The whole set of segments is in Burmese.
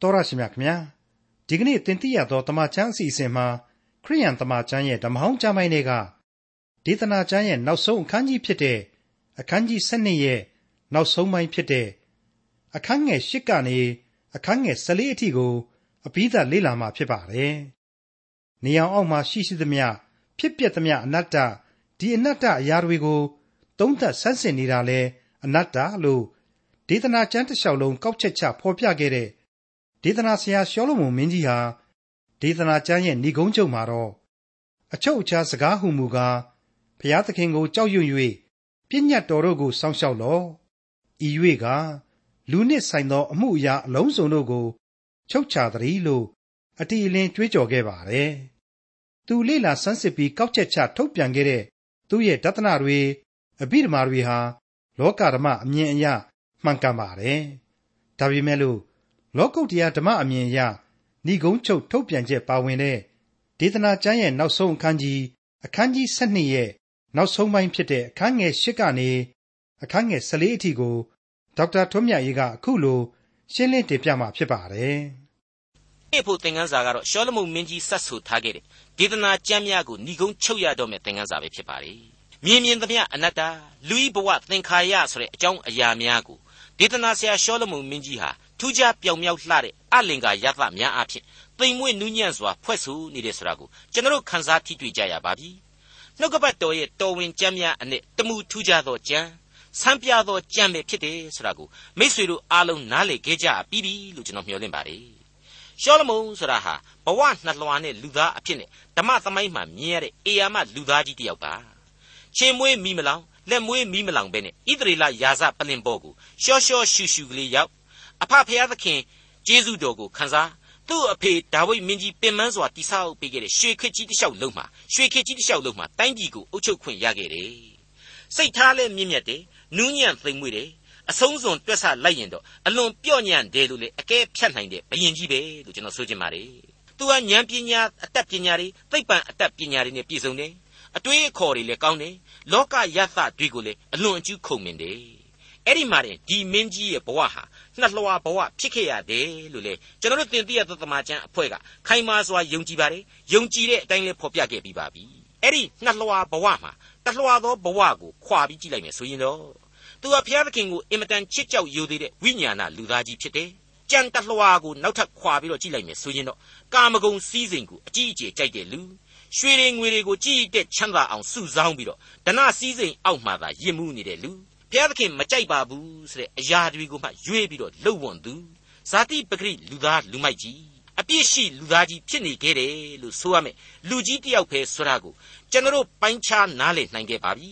တော်ရရှိမြခင်ဗျာဒီကနေ့တင်ပြရသောတမချန်းအစီအစဉ်မှာခရိယန်တမချန်းရဲ့ဓမ္မဟောင်းကျမ်းပိုင်းတွေကဒေသနာကျမ်းရဲ့နောက်ဆုံးအခန်းကြီးဖြစ်တဲ့အခန်းကြီး7ရဲ့နောက်ဆုံးပိုင်းဖြစ်တဲ့အခန်းငယ်8ကနေအခန်းငယ်14အထိကိုအပြီးသတ်လေ့လာမှာဖြစ်ပါတယ်။နေအောင်အောက်မှာရှိရှိသမျှဖြစ်ပျက်သမျှအနတ္တဒီအနတ္တအရာတွေကိုသုံးသပ်ဆန်းစစ်နေတာလဲအနတ္တလို့ဒေသနာကျမ်းတစ်လျှောက်လုံးကောက်ချက်ချဖော်ပြခဲ့တဲ့ ဒေသနာဆရာရှောလမုန်မင်းကြီးဟာဒေသနာကျမ်းရဲ့ဏိဂုံးချုပ်မှာတော့အချုပ်အခြာစကားဟုမူကားဖျားသခင်ကိုကြောက်ရွံ့၍ပြည့်ညတ်တော်တို့ကိုစောင့်ရှောက်လော့ဤ၍ကလူနှင့်ဆိုင်သော အမှုအရာအလုံးစုံတို့ကို ချုပ်ချသည်လို့အတီအလင်းကြွေးကြော်ခဲ့ပါတယ်။သူလေ့လာဆန်းစစ်ပြီးကောက်ချက်ချထုတ်ပြန်ခဲ့တဲ့သူ့ရဲ့ဒသနတွေအဘိဓမ္မာတွေဟာလောကဓမ္မအမြင်အရမှန်ကန်ပါတယ်။ဒါပေမဲ့လို့ လောကုတ္တရာဓမ္မအမြင်အရဏိဂုံးချုပ်ထုတ်ပြန်ချက်ပါဝင်တဲ့ဒေသနာကျမ်းရဲ့နောက်ဆုံးအခန်းကြီးအခန်းကြီး7ရဲ့နောက်ဆုံးပိုင်းဖြစ်တဲ့အခန်းငယ်8ကနေအခန်းငယ်14အထိကိုဒေါက်တာထွန်းမြတ်ရေးကအခုလိုရှင်းလင်းတင်ပြมาဖြစ်ပါတယ်။ဒီဖို့သင်ခန်းစာကတော့ရှောလမုန်မင်းကြီးဆက်ဆူထားခဲ့တဲ့ဒေသနာကျမ်းများကိုဏိဂုံးချုပ်ရတော့မယ့်သင်ခန်းစာပဲဖြစ်ပါတယ်။မြင်မြင်သမျှအနတ္တလူဤဘဝသင်္ခါရဆိုတဲ့အကြောင်းအရာများကိုဒေသနာဆရာရှောလမုန်မင်းကြီးဟာ ထူးခြားပြောင်မြောက်လှတဲ့အလင်္ကာရသများအဖြစ်သိမ်မွေ့နူးညံ့စွာဖွဲ့ဆိုနေတယ်ဆိုတာကိုကျွန်တော်ခန်းစားထိတွေ့ကြရပါပြီနှုတ်ကပတ်တော်ရဲ့တော်ဝင်ကြမ်းများအနက်တမှုထူးခြားသောကြမ်းဆန်းပြသောကြမ်းပဲဖြစ်တယ်ဆိုတာကိုမိษွေတို့အားလုံးနားလည်ခဲ့ကြပြီးပြီလို့ကျွန်တော်မျှော်လင့်ပါတယ်ရှောလမုန်ဆိုတာဟာဘဝနှလွှာနဲ့လူသားအဖြစ်နဲ့ဓမ္မသမိုင်းမှာမြင်ရတဲ့အေယာမလူသားကြီးတစ်ယောက်ပါချေမွေးမိမလောင်လက်မွေးမိမလောင်ပဲနဲ့ဣသရေလယာဇပလင်ဘောကိုရှော့ရှော့ရှူရှူကလေးရောက် အဖဖျားသခင်ကျေးဇူးတော်ကိုခံစားသူ့အဖေဒါဝိဒ်မင်းကြီးပင်မစွာတိဆောက်ပေးခဲ့တဲ့ရွှေခေတ်ကြီးတစ်လျှောက်လုံးမှာရွှေခေတ်ကြီးတစ်လျှောက်လုံးမှာတိုင်းပြည်ကိုအုပ်ချုပ်ခွင့်ရခဲ့တယ်။စိတ်ထားလည်းမြင့်မြတ်တယ်၊နူးညံ့သိမ်မွေ့တယ်။အဆုံးစွန်တွက်ဆလိုက်ရင်တော့အလွန်ပြော့ညံ့တယ်လို့လေအကဲဖြတ်နိုင်တဲ့ဘယင်ကြီးပဲလို့ကျွန်တော်ဆိုချင်ပါတယ်။သူကဉာဏ်ပညာအတတ်ပညာတွေသိပ္ပံအတတ်ပညာတွေနဲ့ပြည့်စုံတယ်။အတွေးအခေါ်တွေလည်းကောင်းတယ်။လောကယသတွေကိုလည်းအလွန်အကျူးခုံမင်တယ်။အဲ့ဒီမှာဒီမင်းကြီးရဲ့ဘဝဟာ နှလွှာဘဝဖြစ်ခဲ့ရတယ်လို့လေကျွန်တော်တို့သင်သိရသောသမာကျမ်းအဖွဲ့ကခိုင်မာစွာယုံကြည်ပါတယ်ယုံကြည်တဲ့အတိုင်းလေးဖော်ပြခဲ့ပြီးပါပြီအဲ့ဒီနှလွှာဘဝမှာတလွှာသောဘဝကိုခွာပြီးကြည့်လိုက်မယ်ဆိုရင်တော့သူဟာဘုရားသခင်ကိုအင်မတန်ချစ်ကြောက်ယိုသေးတဲ့ဝိညာဏလူသားကြီးဖြစ်တယ်ကြံတလွှာကိုနောက်ထပ်ခွာပြီးတော့ကြည့်လိုက်မယ်ဆိုရင်တော့ကာမဂုဏ်စည်းစိမ်ကိုအကြီးအကျယ်ကြိုက်တဲ့လူရွှေတွေငွေတွေကိုကြည်တဲ့ချမ်းသာအောင်စုဆောင်းပြီးတော့ဒနာစည်းစိမ်အောက်မှာသာယဉ်မှုနေတဲ့လူ ဘုရားသခင်မကြိုက်ပါဘူးဆိုတဲ့အရာတွေကိုမှရွေးပြီးတော့လှုပ်ဝွန်သူဇာတိပဂရိလူသားလူမိုက်ကြီးအပြစ်ရှိလူသားကြီးဖြစ်နေခဲ့တယ်လို့ဆိုရမယ်လူကြီးတယောက်ပဲဆိုတာကိုကျွန်တော်ပိုင်းခြားနားလည်နိုင်ခဲ့ပါပြီ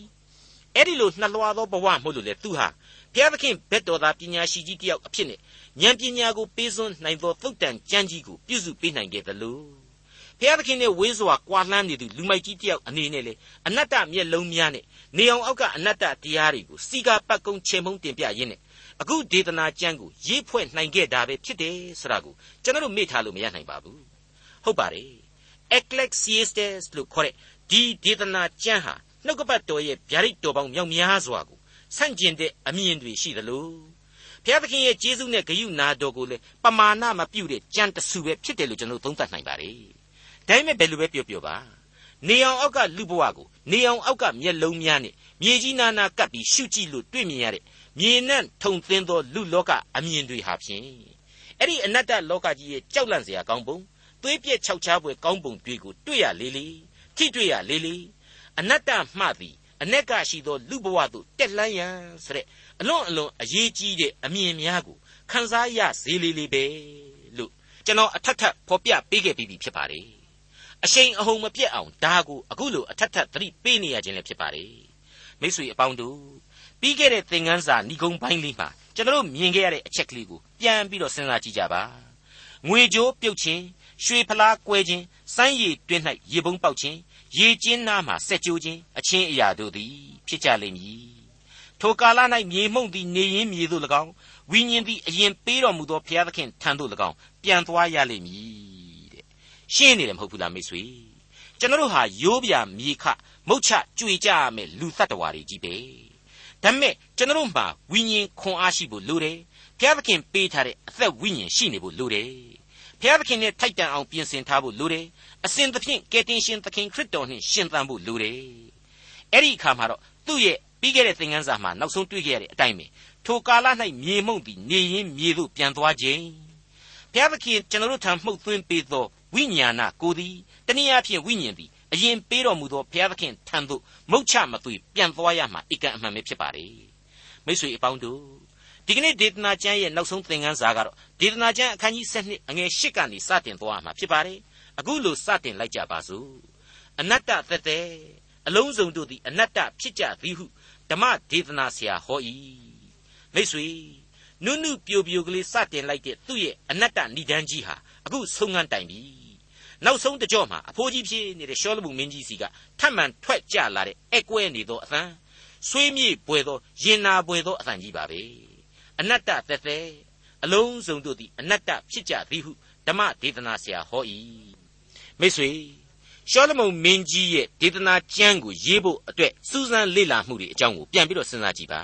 အဲ့ဒီလိုနှလွှာသောဘဝမို့လို့လေသူဟာဘုရားသခင်ဘက်တော်သားပညာရှိကြီးတယောက်အဖြစ်နဲ့ဉာဏ်ပညာကိုပေးစွန်းနိုင်သောသုတ်တန်ကျမ်းကြီးကိုပြုစုပေးနိုင်ခဲ့သလို ဘုရားသခင်နဲ့ဝေးစွာကွာလှမ်းနေသူလူမိုက်ကြီးတယောက်အနေနဲ့လေအနတ္တမျက်လုံးများနဲ့နေအောင်အောက်ကအနတ္တတရားတွေကိုစီကာပတ်ကုံချေမုံတင်ပြရင်းနဲ့အခုဒေသနာကျမ်းကိုရေးဖွဲ့နိုင်ခဲ့တာပဲဖြစ်တယ်ဆိုတာကိုကျွန်တော်တို့မေ့ထားလို့မရနိုင်ပါဘူးဟုတ်ပါတယ် Ecclesiastes လို့ခေါ်တဲ့ဒီဒေသနာကျမ်းဟာနှုတ်ကပတ်တော်ရဲ့ဗျာဒိတ်တော်ပေါင်းမြောက်များစွာကိုဆန့်ကျင်တဲ့အမြင်တွေရှိသလိုဘုရားသခင်ရဲ့ကျေးဇူးနဲ့ဂရုဏာတော်ကိုလည်းပမာဏမပြုတဲ့ကြံတဆူပဲဖြစ်တယ်လို့ကျွန်တော်သုံးသပ်နိုင်ပါတယ် ဒါပေမဲ့ဘယ်လိုပဲပြောပြောပါနေအောင်အောက်ကလူဘဝကိုနေအောင်အောက်ကမျက်လုံးများနဲ့မြေကြီးနာနာကပ်ပြီးရှုကြည့်လို့တွေ့မြင်ရတဲ့မြေနဲ့ထုံသင်းသောလူလောကအမြင်တွေဟာဖြင့်အဲ့ဒီအနတ္တလောကကြီးရဲ့ကြောက်လန့်စရာကောင်းပုံသွေးပြက်ခြောက်ခြားပွဲကောင်းပုံတွေကိုတွေ့ရလေလေထိတွေ့ရလေလေအနတ္တမှသည်အ ਨੇ ကရှိသောလူဘဝသို့တက်လှမ်းရန်ဆိုတဲ့အလွန်အလွန်အရေးကြီးတဲ့အမြင်များကိုခန်းစားရစေလေလေပဲလို့ကျွန်တော်အထက်ထပ်ဖော်ပြပေးခဲ့ပြီးဖြစ်ပါတယ် အရှိန်အဟုန်မပြတ်အောင်ဒါကိုအခုလိုအထက်ထပ်သတိပေးနေရခြင်းလည်းဖြစ်ပါတယ်မိတ်ဆွေအပေါင်းတို့ပြီးခဲ့တဲ့သင်ခန်းစာဏိဂုံပိုင်းလေးမှာကျွန်တော်မြင်ခဲ့ရတဲ့အချက်ကလေးကိုပြန်ပြီးတော့စဉ်းစားကြည့်ကြပါငွေကြိုးပြုတ်ခြင်းရွှေဖလားကွဲခြင်းစမ်းရည်တွင်း၌ရေပုံးပေါက်ခြင်းရေကျင်းနားမှာဆက်ကြိုးခြင်းအချင်းအရာတို့သည်ဖြစ်ကြလိမ့်မည်ထိုကာလ၌မြေမှုန့်သည်နေရင်းမြေသို့၎င်းဝိညာဉ်သည်အရင်ပေးတော်မူသောဘုရားသခင်ထံသို့၎င်းပြန်သွားရလိမ့်မည် ရှင်းနေတယ်မဟုတ်ဘူးလားမိတ်ဆွေကျွန်တော်တို့ဟာရိုးပြမြေခမုတ်ချကြွေကြရမယ်လူသတ္တဝါတွေကြီးပဲဒါပေမဲ့ကျွန်တော်တို့မှာဝိညာဉ်ခွန်အားရှိဖို့လိုတယ်ဘုရားသခင်ပေးထားတဲ့အသက်ဝိညာဉ်ရှိနေဖို့လိုတယ်ဘုရားသခင်နဲ့ထိုက်တန်အောင်ပြင်ဆင်ထားဖို့လိုတယ်အစဉ်သဖြင့်ကယ်တင်ရှင်သခင်ခရစ်တော်နှင့်ရှင်သန်ဖို့လိုတယ်အဲ့ဒီအခါမှာတော့သူ့ရဲ့ပြီးခဲ့တဲ့သင်ခန်းစာမှာနောက်ဆုံးတွေ့ခဲ့ရတဲ့အတိုင်းပဲထိုကာလ၌မြေမှုန့်သည်နေရင်မြေသို့ပြန်သွားခြင်းဘုရားသခင်ကျွန်တော်တို့ထံမှုတ်သွင်းပေးသော ဝိညာဏကိုသည်တနည်းအားဖြင့်ဝိညာဉ်သည်အရင်ပေးတော်မူသောဘုရားသခင်ထံသို့မုတ်ချမသွေပြန်သွားရမှာအကန့်အမှန်ပဲဖြစ်ပါလေမိတ်ဆွေအပေါင်းတို့ဒီကနေ့ဒေသနာကျမ်းရဲ့နောက်ဆုံးသင်ခန်းစာကတော့ဒေသနာကျမ်းအခန်းကြီး7အငယ်8ကနေစတင်သွားမှာဖြစ်ပါတယ်အခုလိုစတင်လိုက်ကြပါစို့အနတ္တသက်သက်အလုံးစုံတို့သည်အနတ္တဖြစ်ကြသည်ဟုဓမ္မဒေသနာဆရာဟော၏မိတ်ဆွေနုနုပြိုပြိုကလေးစတင်လိုက်တဲ့သူ့ရဲ့အနတ္တဏိဒန်းကြီးဟာအခုဆုံးငန်းတိုင်ပြီ နောက်ဆုံးတကြော့မှာအဖိုးကြီးဖြစ်နေတဲ့ရှောလမုန်မင်းကြီးစီကထပ်မံထွက်ကြလာတဲ့အကွဲနေသောအသံဆွေးမြေ့ပွေသောရင်နာပွေသောအသံကြီးပါပဲအနတ္တသက်သက်အလုံးစုံတို့သည်အနတ္တဖြစ်ကြသည်ဟုဓမ္မဒေသနာဆရာဟော၏မိတ်ဆွေရှောလမုန်မင်းကြီးရဲ့ဒေသနာကျမ်းကိုရေးဖို့အတွက်စူးစမ်းလေ့လာမှုတွေအကြောင်းကိုပြန်ပြီးတော့စဉ်းစားကြည့်ပါ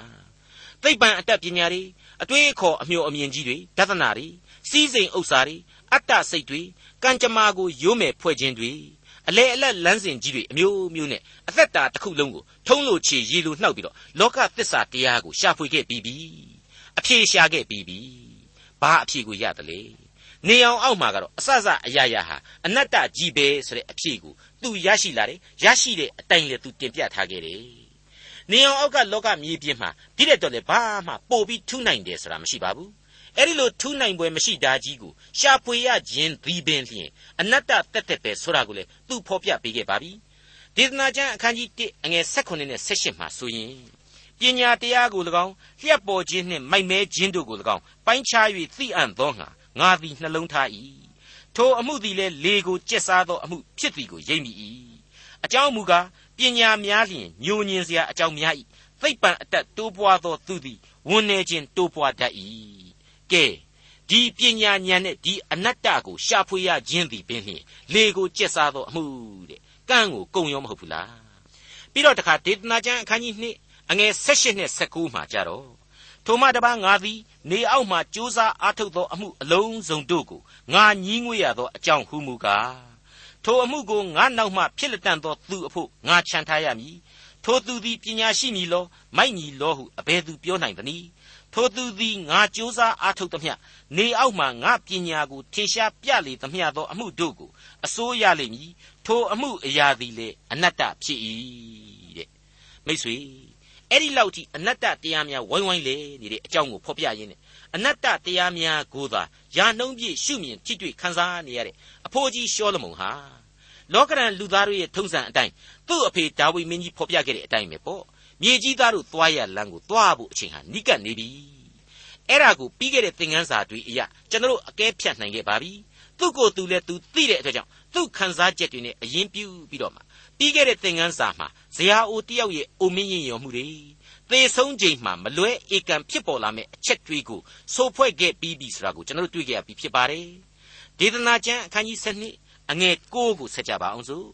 သိပ္ပံအတတ်ပညာတွေအတွေးအခေါ်အမျှော်အမြင်ကြီးတွေဒသနာတွေစီးစိမ်ဥစ္စာတွေ အတ္တစိတ်တွေကံကြမ္မာကိုယိုးမယ်ဖွဲ့ခြင်းတွေအလေအလတ်လန်းစဉ်ကြီးတွေအမျိုးမျိုးနဲ့အသက်တာတစ်ခုလုံးကိုထုံးလို့ချေရည်လိုနှောက်ပြီးတော့လောကသစ္စာတရားကိုရှာဖွေခဲ့ပြီးပြီအဖြေရှာခဲ့ပြီးပြီဘာအဖြေကိုရတယ်လေနေအောင်အောက်မှာကတော့အစစအရာရာဟာအနတ္တကြီးပဲဆိုတဲ့အဖြေကိုသူရရှိလာတယ်ရရှိတဲ့အတိုင်းလေသူတင်ပြထားခဲ့တယ်နေအောင်အောက်ကလောကမြေပြင်မှာဒီတဲ့တော့လေဘာမှပို့ပြီးထူးနိုင်တယ်ဆိုတာမရှိပါဘူး အဲ့ဒီလိုထူးနိုင်ပွဲမရှိတာကြီးကိုရှာဖွေရခြင်းဒီပင်လျင်အနတ္တတက်တက်ပဲဆိုတာကိုလေသူဖော်ပြပေးခဲ့ပါပြီဒေသနာကျမ်းအခန်းကြီး1အငယ်16နဲ့18မှာဆိုရင်ပညာတရားကို၎င်းလျှက်ပေါ်ခြင်းနှင့်မိုက်မဲခြင်းတို့ကို၎င်းပိုင်းခြား၍သိအံ့သောငါငါသည်နှလုံးထား၏ထိုအမှုသည်လည်းလေကိုကျက်စားသောအမှုဖြစ်သည်ကိုရိပ်မိ၏အကြောင်းမူကားပညာများလျင်ညိုညင်စရာအကြောင်းများ၏သိပ္ပံအတတ်တိုးပွားသောသူသည်ဝန်နေခြင်းတိုးပွားတတ်၏ ကဲဒီပညာဉာဏ်နဲ့ဒီအနတ္တကိုရှာဖွေရခြင်းသည်ပင်လျှင်လေကိုကျက်စားသောအမှုတဲ့ကန့်ကိုကုံရောမဟုတ်ဘူးလားပြီးတော့တခါဒေသနာကျမ်းအခန်းကြီး2အငယ်16နဲ့19မှာကြတော့ထိုမှတပါငါသည်နေအောက်မှကြိုးစားအားထုတ်သောအမှုအလုံးစုံတို့ကိုငါညည်းငွေရသောအကြောင်းဟုမူကားထိုအမှုကိုငါနောက်မှဖြစ်လက်တန်သောသူအဖို့ငါခြံထားရမည်ထိုသူသည်ပညာရှိမည်လောမိုက်မည်လောဟုအဘယ်သူပြောနိုင်သနည်း ထိုသူသည်ငါကြိုးစားအားထုတ်သမျှနေအောက်မှငါပညာကိုထေရှားပြလေသမျှသောအမှုတို့ကိုအစိုးရလိမ့်မည်ထိုအမှုအရာသည်လေအနတ္တဖြစ်၏တဲ့မိတ်ဆွေအဲ့ဒီလောက်ထိအနတ္တတရားများဝိုင်းဝိုင်းလေနေတဲ့အကြောင်းကိုဖော်ပြရင်းနဲ့အနတ္တတရားများကိုသာယာနှုံးပြည့်ရှုမြင်ထိတွေ့ခံစားနေရတဲ့အဖိုးကြီးရှောလမုန်ဟာလောကရန်လူသားတို့ရဲ့ထုံးစံအတိုင်းသူ့အဖေဒါဝိမင်းကြီးဖော်ပြခဲ့တဲ့အတိုင်းပဲပေါ့ မြေကြီးသားတို့သွားရလမ်းကိုသွားဖို့အချိန်ဟာနိကပ်နေပြီအဲ့ဒါကိုပြီးခဲ့တဲ့သင်ခန်းစာတွေအရာကျွန်တော်အကဲဖြတ်နိုင်ခဲ့ပါပြီသူ့ကိုယ်သူလည်းသူသိတဲ့အတွက်ကြောင့်သူ့ခံစားချက်တွေနဲ့အရင်ပြုပြီးတော့မှပြီးခဲ့တဲ့သင်ခန်းစာမှာဇရာအိုတယောက်ရဲ့အိုမင်းရင်ရောမှုတွေသေဆုံးချိန်မှာမလွဲဧကံဖြစ်ပေါ်လာမယ့်အချက်တွေကိုစိုးဖွဲ့ခဲ့ပြီးပြီဆိုတာကိုကျွန်တော်တို့တွေ့ကြရပြီဖြစ်ပါတယ်ဒေသနာကျမ်းအခန်းကြီး7အငယ်9ကိုဆက်ကြပါအောင်စို့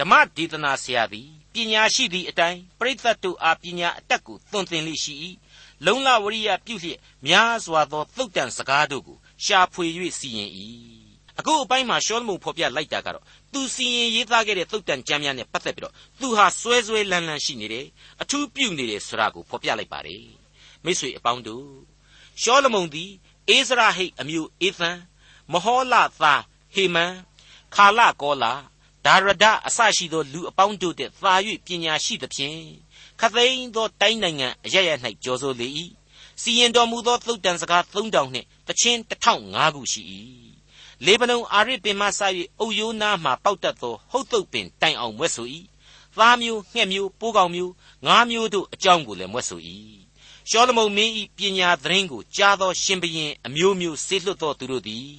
ဓမ္မဒေသနာဆရာသည်ပညာရှိသည့်အတိုင်းပရိသတ်တို့အားပညာအတတ်ကိုသွန်သင်လိရှိ၏လုံလဝရိယပြုလျက်များစွာသောသုတ်တန်စကားတို့ကိုရှာဖွေ၍စီရင်၏အခုအပိုင်းမှာရှောလမုန်ဖော်ပြလိုက်တာကတော့သူစီရင်ရေးသားခဲ့တဲ့သုတ်တန်ကျမ်းများနဲ့ပတ်သက်ပြီးတော့သူဟာစွဲစွဲလန်းလန်းရှိနေတယ်အထူးပြုနေတယ်ဆိုတာကိုဖော်ပြလိုက်ပါတယ်မိတ်ဆွေအပေါင်းတို့ရှောလမုန်သည်အိစရာဟိတ်အမျိုးအေသန်မဟောလသားဟေမန်ခါလကောလာ ဒါရဒအစရှိသောလူအပေါင်းတို့တဲ့သာ၍ပညာရှိသဖြင့်ခသိန်းသောတိုင်းနိုင်ငံအရရ၌ကြော်ဆိုလေ၏စီရင်တော်မူသောသုတ်တန်စကား3000နှင့်တချင်း1005ခုရှိ၏လေဗနုန်အာရစ်ပင်မှစ၍အုတ်ရိုးနားမှပေါက်တတ်သောဟုတ်တုတ်ပင်တိုင်အောင်မွဲ့ဆို၏သားမျိုးငှက်မျိုးပိုးကောင်မျိုးငါးမျိုးတို့အကြောင်းကိုလည်းမွဲ့ဆို၏ရှောလမုန်မင်း၏ပညာသတင်းကိုကြားသောရှင်ဘရင်အမျိုးမျိုးဆေးလွတ်သောသူတို့သည်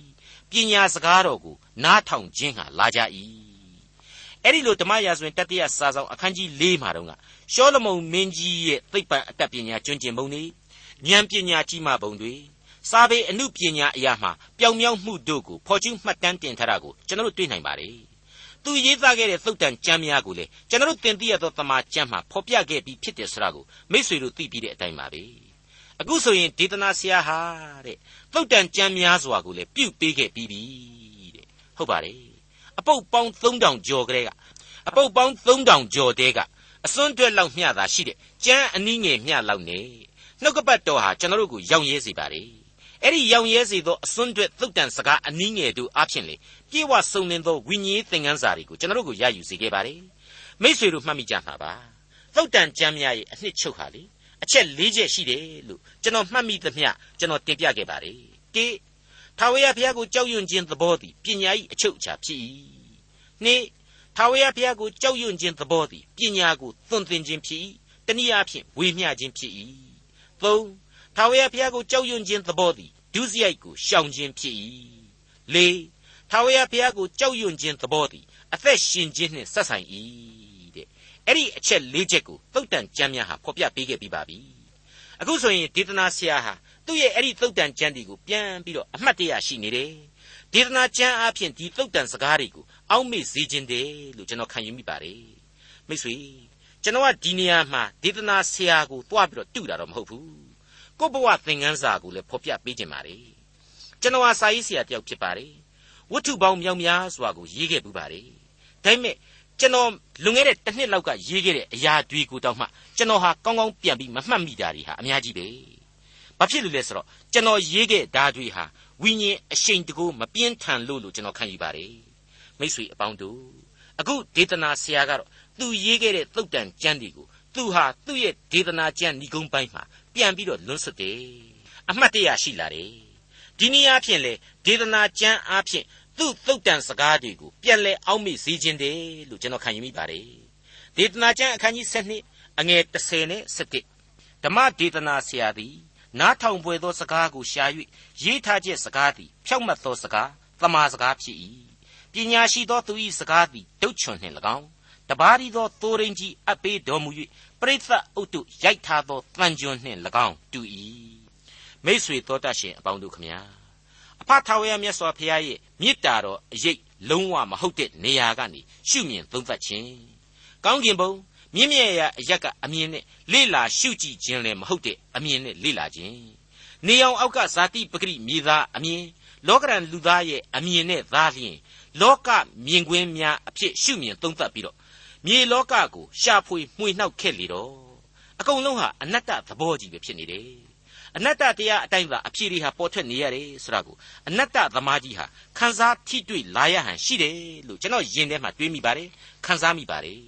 ပညာစကားတော်ကိုနားထောင်ခြင်းဟာလာကြ၏ အဲ့ဒီလိုဓမ္မရာဇဝင်တတိယစာဆောင်အခန်းကြီး၄မှာတော့ကရှောလမုန်မင်းကြီးရဲ့သိပ္ပံအတတ်ပညာကျွမ်းကျင်ပုံတွေဉာဏ်ပညာကြီးမှပုံတွေစာပေအမှုပညာအရာမှာပျောင်မြောက်မှုတို့ကိုဖော်ကျူးမှတ်တမ်းတင်ထားတာကိုကျွန်တော်တို့တွေ့နိုင်ပါတယ်။သူရေးသားခဲ့တဲ့သုတ်တန်ကျမ်းများကိုလေကျွန်တော်တို့သင်သိရသောတမန်ကျမ်းမှာဖော်ပြခဲ့ပြီးဖြစ်တယ်ဆိုတာကိုမိษွေတို့သိပြီးတဲ့အတိုင်းပါပဲအခုဆိုရင်ဒေသနာဆရာဟာတဲ့သုတ်တန်ကြမ်းများစွာကိုလည်းပြုတ်ပေးခဲ့ပြီးပြီတဲ့ဟုတ်ပါတယ်အပုတ်ပေါင်း3000ကျော်ကလေးက အပုတ်ပေါင်း3000ကျော်တဲကအစွန်းတွက်လောက်မျှသာရှိတဲ့ကြမ်းအနည်းငယ်မျှလောက်နဲ့နှုတ်ကပတ်တော်ဟာကျွန်တော်တို့ကိုရောင်ရဲစေပါလေအဲ့ဒီရောင်ရဲစေသောအစွန်းတွက်သုတ်တန်စကားအနည်းငယ်တို့အဖြစ်လေပြေဝစုံလင်သောဝိညာဉ်သင်ခန်းစာတွေကိုကျွန်တော်တို့ကိုရယူစေခဲ့ပါတယ်မိษွေတို့မှတ်မိကြမှာပါသုတ်တန်ကြမ်းများရဲ့အနှစ်ချုပ်ဟာလေအချက်၄ချက်ရှိတယ်လို့ကျွန်တော်မှတ်မိသမျှကျွန်တော်တင်ပြခဲ့ပါတယ်၁ထာဝရဘုရားကိုကြောက်ရွံ့ခြင်းသဘောသည်ပညာ၏အချုပ်အခြာဖြစ်၏၂ ထာဝရဘုရားကိုကြောက်ရွံ့ခြင်းသဘောသည်ပညာကိုသွန်သင်ခြင်းဖြစ်၏တနည်းအားဖြင့်ဝေမျှခြင်းဖြစ်၏၃ထာဝရဘုရားကိုကြောက်ရွံ့ခြင်းသဘောသည်ဒုစရိုက်ကိုရှောင်ခြင်းဖြစ်၏၄ထာဝရဘုရားကိုကြောက်ရွံ့ခြင်းသဘောသည်အသက်ရှင်ခြင်းနှင့်ဆက်ဆိုင်၏တဲ့အဲ့ဒီအချက်၄ချက်ကိုသုတ်တန်ကျမ်းများဟာဖော်ပြပေးခဲ့ပြီးပါပြီအခုဆိုရင်ဒေသနာဆရာဟာသူ့ရဲ့အဲ့ဒီသုတ်တန်ကျမ်းတွေကိုပြန်ပြီးတော့အမှတ်တရရှိနေတယ်ဒေသနာကျမ်းအဖြစ်ဒီသုတ်တန်စကားတွေကို အောက်မေ့စေခြင်းတယ်လို့ကျွန်တော်ခံယူမိပါတယ်မိတ်ဆွေကျွန်တော်ကဒီနေရာမှာဒေသနာဆရာကိုတွားပြီးတော့တူတာတော့မဟုတ်ဘူးကို့ဘဝသင်ခန်းစာကိုလည်းဖော်ပြပေးခြင်းပါတယ်ကျွန်တော်ဟာစာရေးဆရာတယောက်ဖြစ်ပါတယ်ဝတ္ထုပေါင်းမြောက်များစွာကိုရေးခဲ့ပူပါတယ်ဒါပေမဲ့ကျွန်တော်လွန်ခဲ့တဲ့တစ်နှစ်လောက်ကရေးခဲ့တဲ့အရာတွေကိုတောက်မှကျွန်တော်ဟာကောင်းကောင်းပြန်ပြီးမမှတ်မိတာတွေဟာအများကြီးပဲဘာဖြစ်လို့လဲဆိုတော့ကျွန်တော်ရေးခဲ့ဓာတ်တွေဟာဝိညာဉ်အရှိန်တကူမပြင်းထန်လို့လို့ကျွန်တော်ခံယူပါတယ် မိတ်ဆွေအပေါင်းတို့အခုဒေသနာဆရာကတော့သူရေးခဲ့တဲ့သုတ်တန်ကျမ်းတွေကိုသူဟာသူ့ရဲ့ဒေသနာကျမ်းဏီကုန်းပိုင်းမှာပြန်ပြီးတော့လွန်းဆွတ်တယ်အမှတ်တရရှိလာတယ်ဒီနည်းအားဖြင့်လေဒေသနာကျမ်းအားဖြင့်သူ့သုတ်တန်စကားတွေကိုပြန်လဲအောက်မေ့စေခြင်းတယ်လို့ကျွန်တော်ခံယူမိပါတယ်ဒေသနာကျမ်းအခန်းကြီး7အငယ်30နဲ့17ဓမ္မဒေသနာဆရာသည်နားထောင်ပွေသောစကားကိုရှာ၍ရေးထားချက်စကားသည်ဖြောက်မတ်သောစကားသမာစကားဖြစ်၏ ပညာရှိသောသူ၏စကားသည်ဒုတ်ချွန်နှင့်၎င်းတပါးရီသောသိုးရင်းကြီးအပ်ပေးတော်မူ၍ပရိသတ်အုတ်တုရိုက်ထားသောတန်ကြွနှင့်၎င်းတူ၏မိษွေတော်တတ်ရှင်အပေါင်းတို့ခမညာအဖထာဝရမြတ်စွာဘုရားရဲ့မေတ္တာတော်အရေးလုံးဝမဟုတ်တဲ့နေရာကနေရှုမြင်သုံးသပ်ခြင်းကောင်းကင်ဘုံမြင့်မြတ်ရာအရက်ကအမြင်နဲ့လေ့လာရှုကြည့်ခြင်းလည်းမဟုတ်တဲ့အမြင်နဲ့လေ့လာခြင်းနေအောင်အောက်ကဇာတိပဂရိမြေသားအမြင်လောကရန်လူသားရဲ့အမြင်နဲ့သားလျင် လောကမြင်ကွင်းများအဖြစ်ရှုမြင်သုံးသပ်ပြီးတော့မြေလောကကိုရှာဖွေမှွေနှောက်ခဲ့လေတော့အကုန်လုံးဟာအနတ္တသဘောကြီးပဲဖြစ်နေတယ်အနတ္တတရားအတိုင်းသာအဖြေတွေဟာပေါ်ထွက်နေရတယ်ဆိုတာကိုအနတ္တသမားကြီးဟာခန်းစားထိတွေ့လာရဟန်ရှိတယ်လို့ကျွန်တော်ယင်ထဲမှာတွေးမိပါတယ်ခန်းစားမိပါတယ်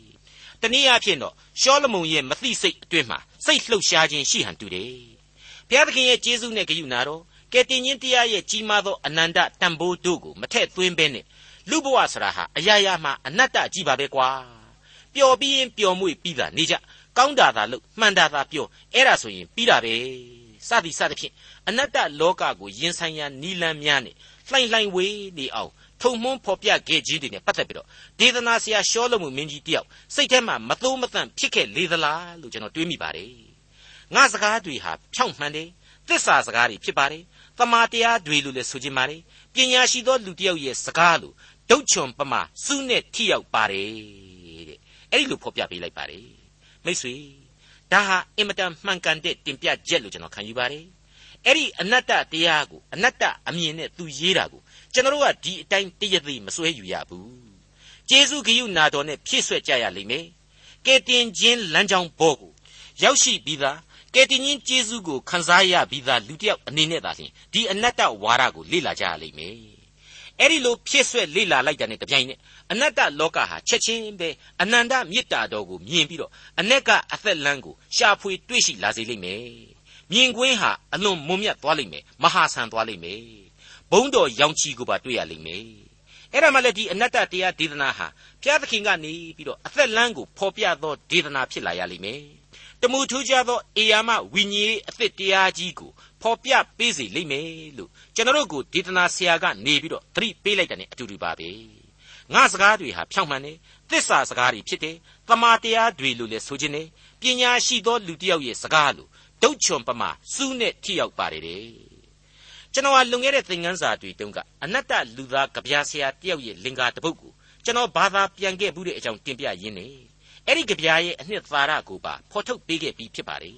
တနည်းအားဖြင့်တော့ရှောလမုန်ရဲ့မသိစိတ်အတွင်းမှာစိတ်လှုပ်ရှားခြင်းရှိဟန်တူတယ်ဘုရားသခင်ရဲ့ကျေးဇူးနဲ့ဂရုဏာတော်ကယ်တင်ရှင်တရားရဲ့ကြီးမားသောအနန္တတန်ဖိုးတို့ကိုမထက်သွင်းဘဲနဲ့ လူဘဝဆိုတာဟာအရာရာမှာအနတ္တကြီးပါပဲကွာပျော်ပြီးရင်ပျော်မွေ့ပြီးတာနေကြကောင်းတာသာလို့မှန်တာသာပြောအဲ့ဒါဆိုရင်ပြီးတာပဲစသည်စသဖြင့်အနတ္တလောကကိုရင်ဆိုင်ရာနီလန်းများနဲ့လှိုင်လှိုင်ဝေးနေအောင်ထုံမွန်းဖော်ပြခဲ့ခြင်းတွေနဲ့ပတ်သက်ပြီးတော့ဒေသနာဆရာရှောလမှုမင်းကြီးတယောက်စိတ်ထဲမှာမသိုးမသန့်ဖြစ်ခဲ့လေသလားလို့ကျွန်တော်တွေးမိပါတယ်ငါစကားတွေဟာဖြောင့်မှန်တယ်သစ္စာစကားတွေဖြစ်ပါတယ်တမာတရားတွေလို့လည်းဆိုခြင်းပါတယ်ပညာရှိသောလူတစ်ယောက်ရဲ့စကားလို့ ဒုတ်ချွန်ပမာစုနဲ့ထိရောက်ပါတယ်တဲ့အဲ့ဒီလိုဖော်ပြပေးလိုက်ပါတယ်မိတ်ဆွေဒါဟာအင်မတန်မှန်ကန်တဲ့တင်ပြချက်လို့ကျွန်တော်ခံယူပါတယ်အဲ့ဒီအနတ္တတရားကိုအနတ္တအမြင်နဲ့သူရေးတာကိုကျွန်တော်တို့ကဒီအတိုင်းတရသေးမစွဲယူရဘူးကျေးဇူးဂရုနာတော်နဲ့ဖြည့်ဆွက်ကြရလိမ့်မယ်ကဲတင်ခြင်းလမ်းကြောင်းဘောကိုရောက်ရှိပြီးသားကဲတင်ခြင်းကျေးဇူးကိုခံစားရပြီးသားလူတစ်ယောက်အနေနဲ့သာလျှင်ဒီအနတ္တဝါဒကိုလေ့လာကြရလိမ့်မယ် အဲ့ဒီလိုဖြည့်ဆွက်လေ့လာလိုက်တဲ့တပြိုင်နက်အနတ္တလောကဟာချက်ချင်းပဲအနန္တမေတ္တာတော်ကိုမြင်ပြီးတော့အ ਨੇ ကအသက်လန်းကိုရှာဖွေတွေ့ရှိလာစေလိမ့်မယ်မြင်ကွင်းဟာအလွန်မွန်မြတ်သွားလိမ့်မယ်မဟာဆန်သွားလိမ့်မယ်ဘုံတော်ရောင်ချီကိုပါတွေ့ရလိမ့်မယ်အဲ့ဒါမှလည်းဒီအနတ္တတရားဒေသနာဟာဘုရားသခင်ကနေပြီးတော့အသက်လန်းကိုဖော်ပြသောဒေသနာဖြစ်လာရလိမ့်မယ် တမှုထူးခြားသောအေယာမဝိညာဉ်အသစ်တရားကြီးကိုဖော်ပြပေးစေလိမ့်မယ်လို့ကျွန်တော်တို့ကိုဒေသနာဆရာကနေပြီးတော့သတိပေးလိုက်တဲ့အတူတူပါပဲငါစကားတွေဟာဖြောင့်မှန်တယ်သစ္စာစကားတွေဖြစ်တယ်တမာတရားတွေလို့လည်းဆိုခြင်းနဲ့ပညာရှိသောလူတစ်ယောက်ရဲ့စကားလို့ဒုတ်ချွန်ပမာစူးနဲ့ထိရောက်ပါတယ်တဲ့ကျွန်တော်ဟာလွန်ခဲ့တဲ့သင်ခန်းစာတွေတုန်းကအနတ္တလူသားကြပြာဆရာတယောက်ရဲ့လင်္ကာတပုတ်ကိုကျွန်တော်ဘာသာပြန်ခဲ့မှုတဲ့အကြောင်းတင်ပြရင်းနေ အဲ့ဒီကြပြာရဲ့အနှစ်သာရကိုပါဖော်ထုတ်ပေးခဲ့ပြီးဖြစ်ပါတယ်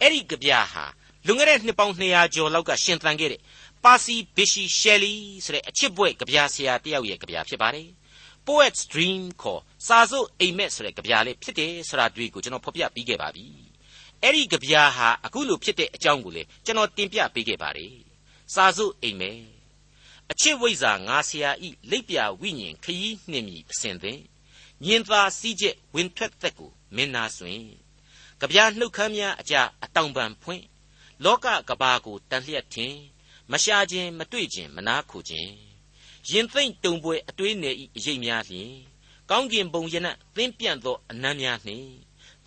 အဲ့ဒီကြပြာဟာလွန်ခဲ့တဲ့နှစ်ပေါင်း200ကျော်လောက်ကရှင်သန်ခဲ့တဲ့ပါစီဘီရှီရှယ်လီဆိုတဲ့အချစ်ဘွဲ့ကြပြဆရာတယောက်ရဲ့ကြပြဖြစ်ပါတယ် Poet's Dream ခေါ်စာစုပ်အိမ်မက်ဆိုတဲ့ကြပြလေးဖြစ်တယ်ဆိုတာတွေ့ကိုကျွန်တော်ဖော်ပြပြီးခဲ့ပါပြီအဲ့ဒီကြပြဟာအခုလိုဖြစ်တဲ့အကြောင်းကိုလေကျွန်တော်တင်ပြပေးခဲ့ပါတယ်စာစုပ်အိမ်မက်အချစ်ဝိဇ္ဇာငါဆရာဤလိပ်ပြဝိညာဉ်ခရီးနှင့်မြည်အစဉ်သင် ညင်သာစည်းချက်ဝင်ထွက်သက်ကိုမင်းနာဆွင်ကြပြနှုတ်ခမ်းများအကြအတောင်ပံဖွင့်လောကကဘာကိုတန်လျက်ထင်မရှာခြင်းမတွေ့ခြင်းမနာခုခြင်းရင်သိမ့်တုံပွဲအတွေးနယ်ဤအရေးများလျင်ကောင်းကင်ဘုံရနသင်းပြန့်သောအနမ်းများနှင့်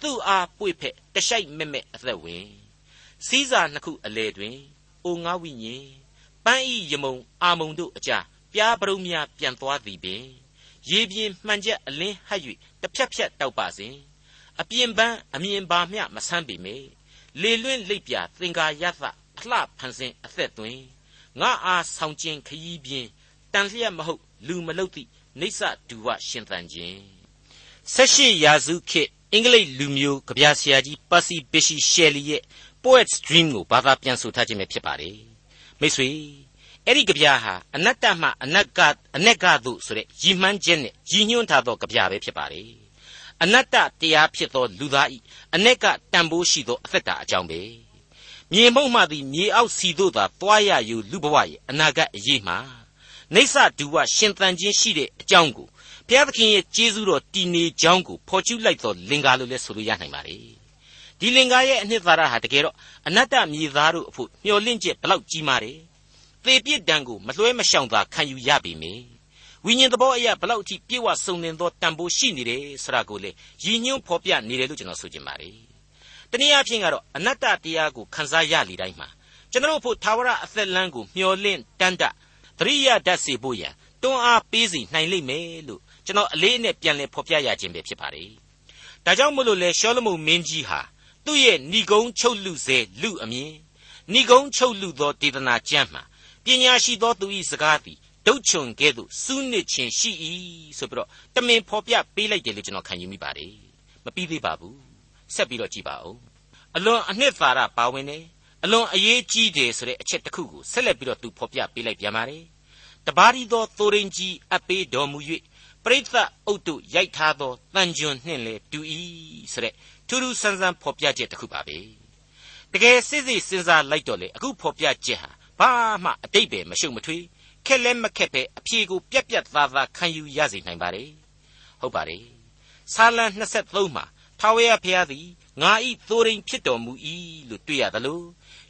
သူ့အားပွေဖက်တရှိုက်မက်မက်အသက်ဝင်စီးစာနှစ်ခုအလေတွင်အိုငါဝိညာဉ်ပန်းဤယမုံအာမုံတို့အကြပြားပရုံများပြန်သွားသည်ပင် ရေပြင်းမှန်ချက်အလင်းဟပ်၍တစ်ဖြတ်ဖြတ်တောက်ပါစဉ်အပြင်ပန်းအမြင်ပါမျှမဆန်းပေမေလေလွင့်လိပ်ပြသင်္ကာရသအလှဖန်ဆင်းအသက်သွင်းငါအားဆောင်ခြင်းခရီးပြင်းတန်လျက်မဟုတ်လူမလုတ်သည့်နေဆဒူဝရှင်သန်ခြင်းဆက်ရှိရာစုခေတ်အင်္ဂလိပ်လူမျိုးကြပြဆရာကြီးပါစီဘီရှီရှယ်လီရဲ့ Poet's Dream ကိုဘာသာပြန်ဆိုထားခြင်းပဲဖြစ်ပါတယ်မိတ်ဆွေ အဲ့ဒီကြပြဟာအနတ္တမှအနက်ကအနက်ကသို့ဆိုတဲ့ရည်မှန်းချက်နဲ့ရည်ညွှန်းထားသောကြပြပဲဖြစ်ပါတယ်အနတ္တတရားဖြစ်သောလူသားဤအ ਨੇ ကတန်ဖိုးရှိသောအသက်တာအကြောင်းပဲမြေမှုန့်မှသည်မြေအောက်စီတို့သာသွားရယူလူဘဝရဲ့အနာဂတ်အရေးမှာနေဆဒူဝရှင်သန်ခြင်းရှိတဲ့အကြောင်းကိုဘုရားသခင်ရဲ့ကျေးဇူးတော်တည်နေကြောင်းကိုဖော်ကျူးလိုက်သောလင်္ကာလို့လည်းဆိုလို့ရနိုင်ပါ रे ဒီလင်္ကာရဲ့အနှစ်သာရဟာတကယ်တော့အနတ္တမြေသားတို့အဖို့မျှော်လင့်ချက်ဘလောက်ကြီးမားတယ် သေပြစ်ဒဏ်ကိုမလွှဲမရှောင်သာခံယူရပြီမေဝိညာဉ်သဘောအရာဘလောက်အထိပြေဝစုံလင်သောတန်ဖိုးရှိနေတယ်ဆိုတာကိုလေရည်ညွှန်းဖော်ပြနေတယ်လို့ကျွန်တော်ဆိုချင်ပါတယ်တနည်းအားဖြင့်ကတော့အနတ္တတရားကိုခန်းစားရလေတိုင်းမှာကျွန်တော်ဖို့သာဝရအသက်လမ်းကိုမျှော်လင့်တန်းတသရိယာဓာတ်စေဖို့ရန်တွန်းအားပေးစီနိုင်လိမ့်မယ်လို့ကျွန်တော်အလေးအနက်ပြန်လည်ဖော်ပြရခြင်းပဲဖြစ်ပါတယ်ဒါကြောင့်မို့လို့လေရှောလမုန်မင်းကြီးဟာသူ့ရဲ့ဏီကုံချုပ်လူစေလူအမြင်ဏီကုံချုပ်လူသောဒေသနာကျမ်းမှာပ ညာရှိသောသူ၏စကားသည်ဒုတ်ချွန်ကဲ့သို့စူးနစ်ခြင်းရှိ၏ဆိုပြီးတော့တမင်ဖော်ပြပေးလိုက်တယ်လို့ကျွန်တော်ခံယူမိပါတယ်မပြီးသေးပါဘူးဆက်ပြီးတော့ကြည့်ပါဦးအလွန်အနှစ်သာရပါဝင်တယ်အလွန်အရေးကြီးတယ်ဆိုတဲ့အချက်တစ်ခုကိုဆက်လက်ပြီးတော့သူဖော်ပြပေးလိုက်ပြန်ပါတယ်တပါးရီသောသိုရင်ကြီးအပ်ပေးတော်မူ၍ပရိသတ်အုတ်တို့ရိုက်ထားသောတန်ကြွနှင့်လေတူ၏ဆိုတဲ့ထူးထူးဆန်းဆန်းဖော်ပြချက်တစ်ခုပါပဲတကယ်စစ်စစ်စဉ်းစားလိုက်တော့လေအခုဖော်ပြချက်ဟာ ဘာမှအတိတ်ပဲမရှုပ်မထွေးခက်လဲမခက်ပဲအဖြေကိုပြက်ပြက်သားသားခံယူရစေနိုင်ပါတယ်ဟုတ်ပါတယ်ဆာလံ23မှာထာဝရဘုရားသည်ငါဤသိုးရင်းဖြစ်တော်မူ၏လို့တွေ့ရသလို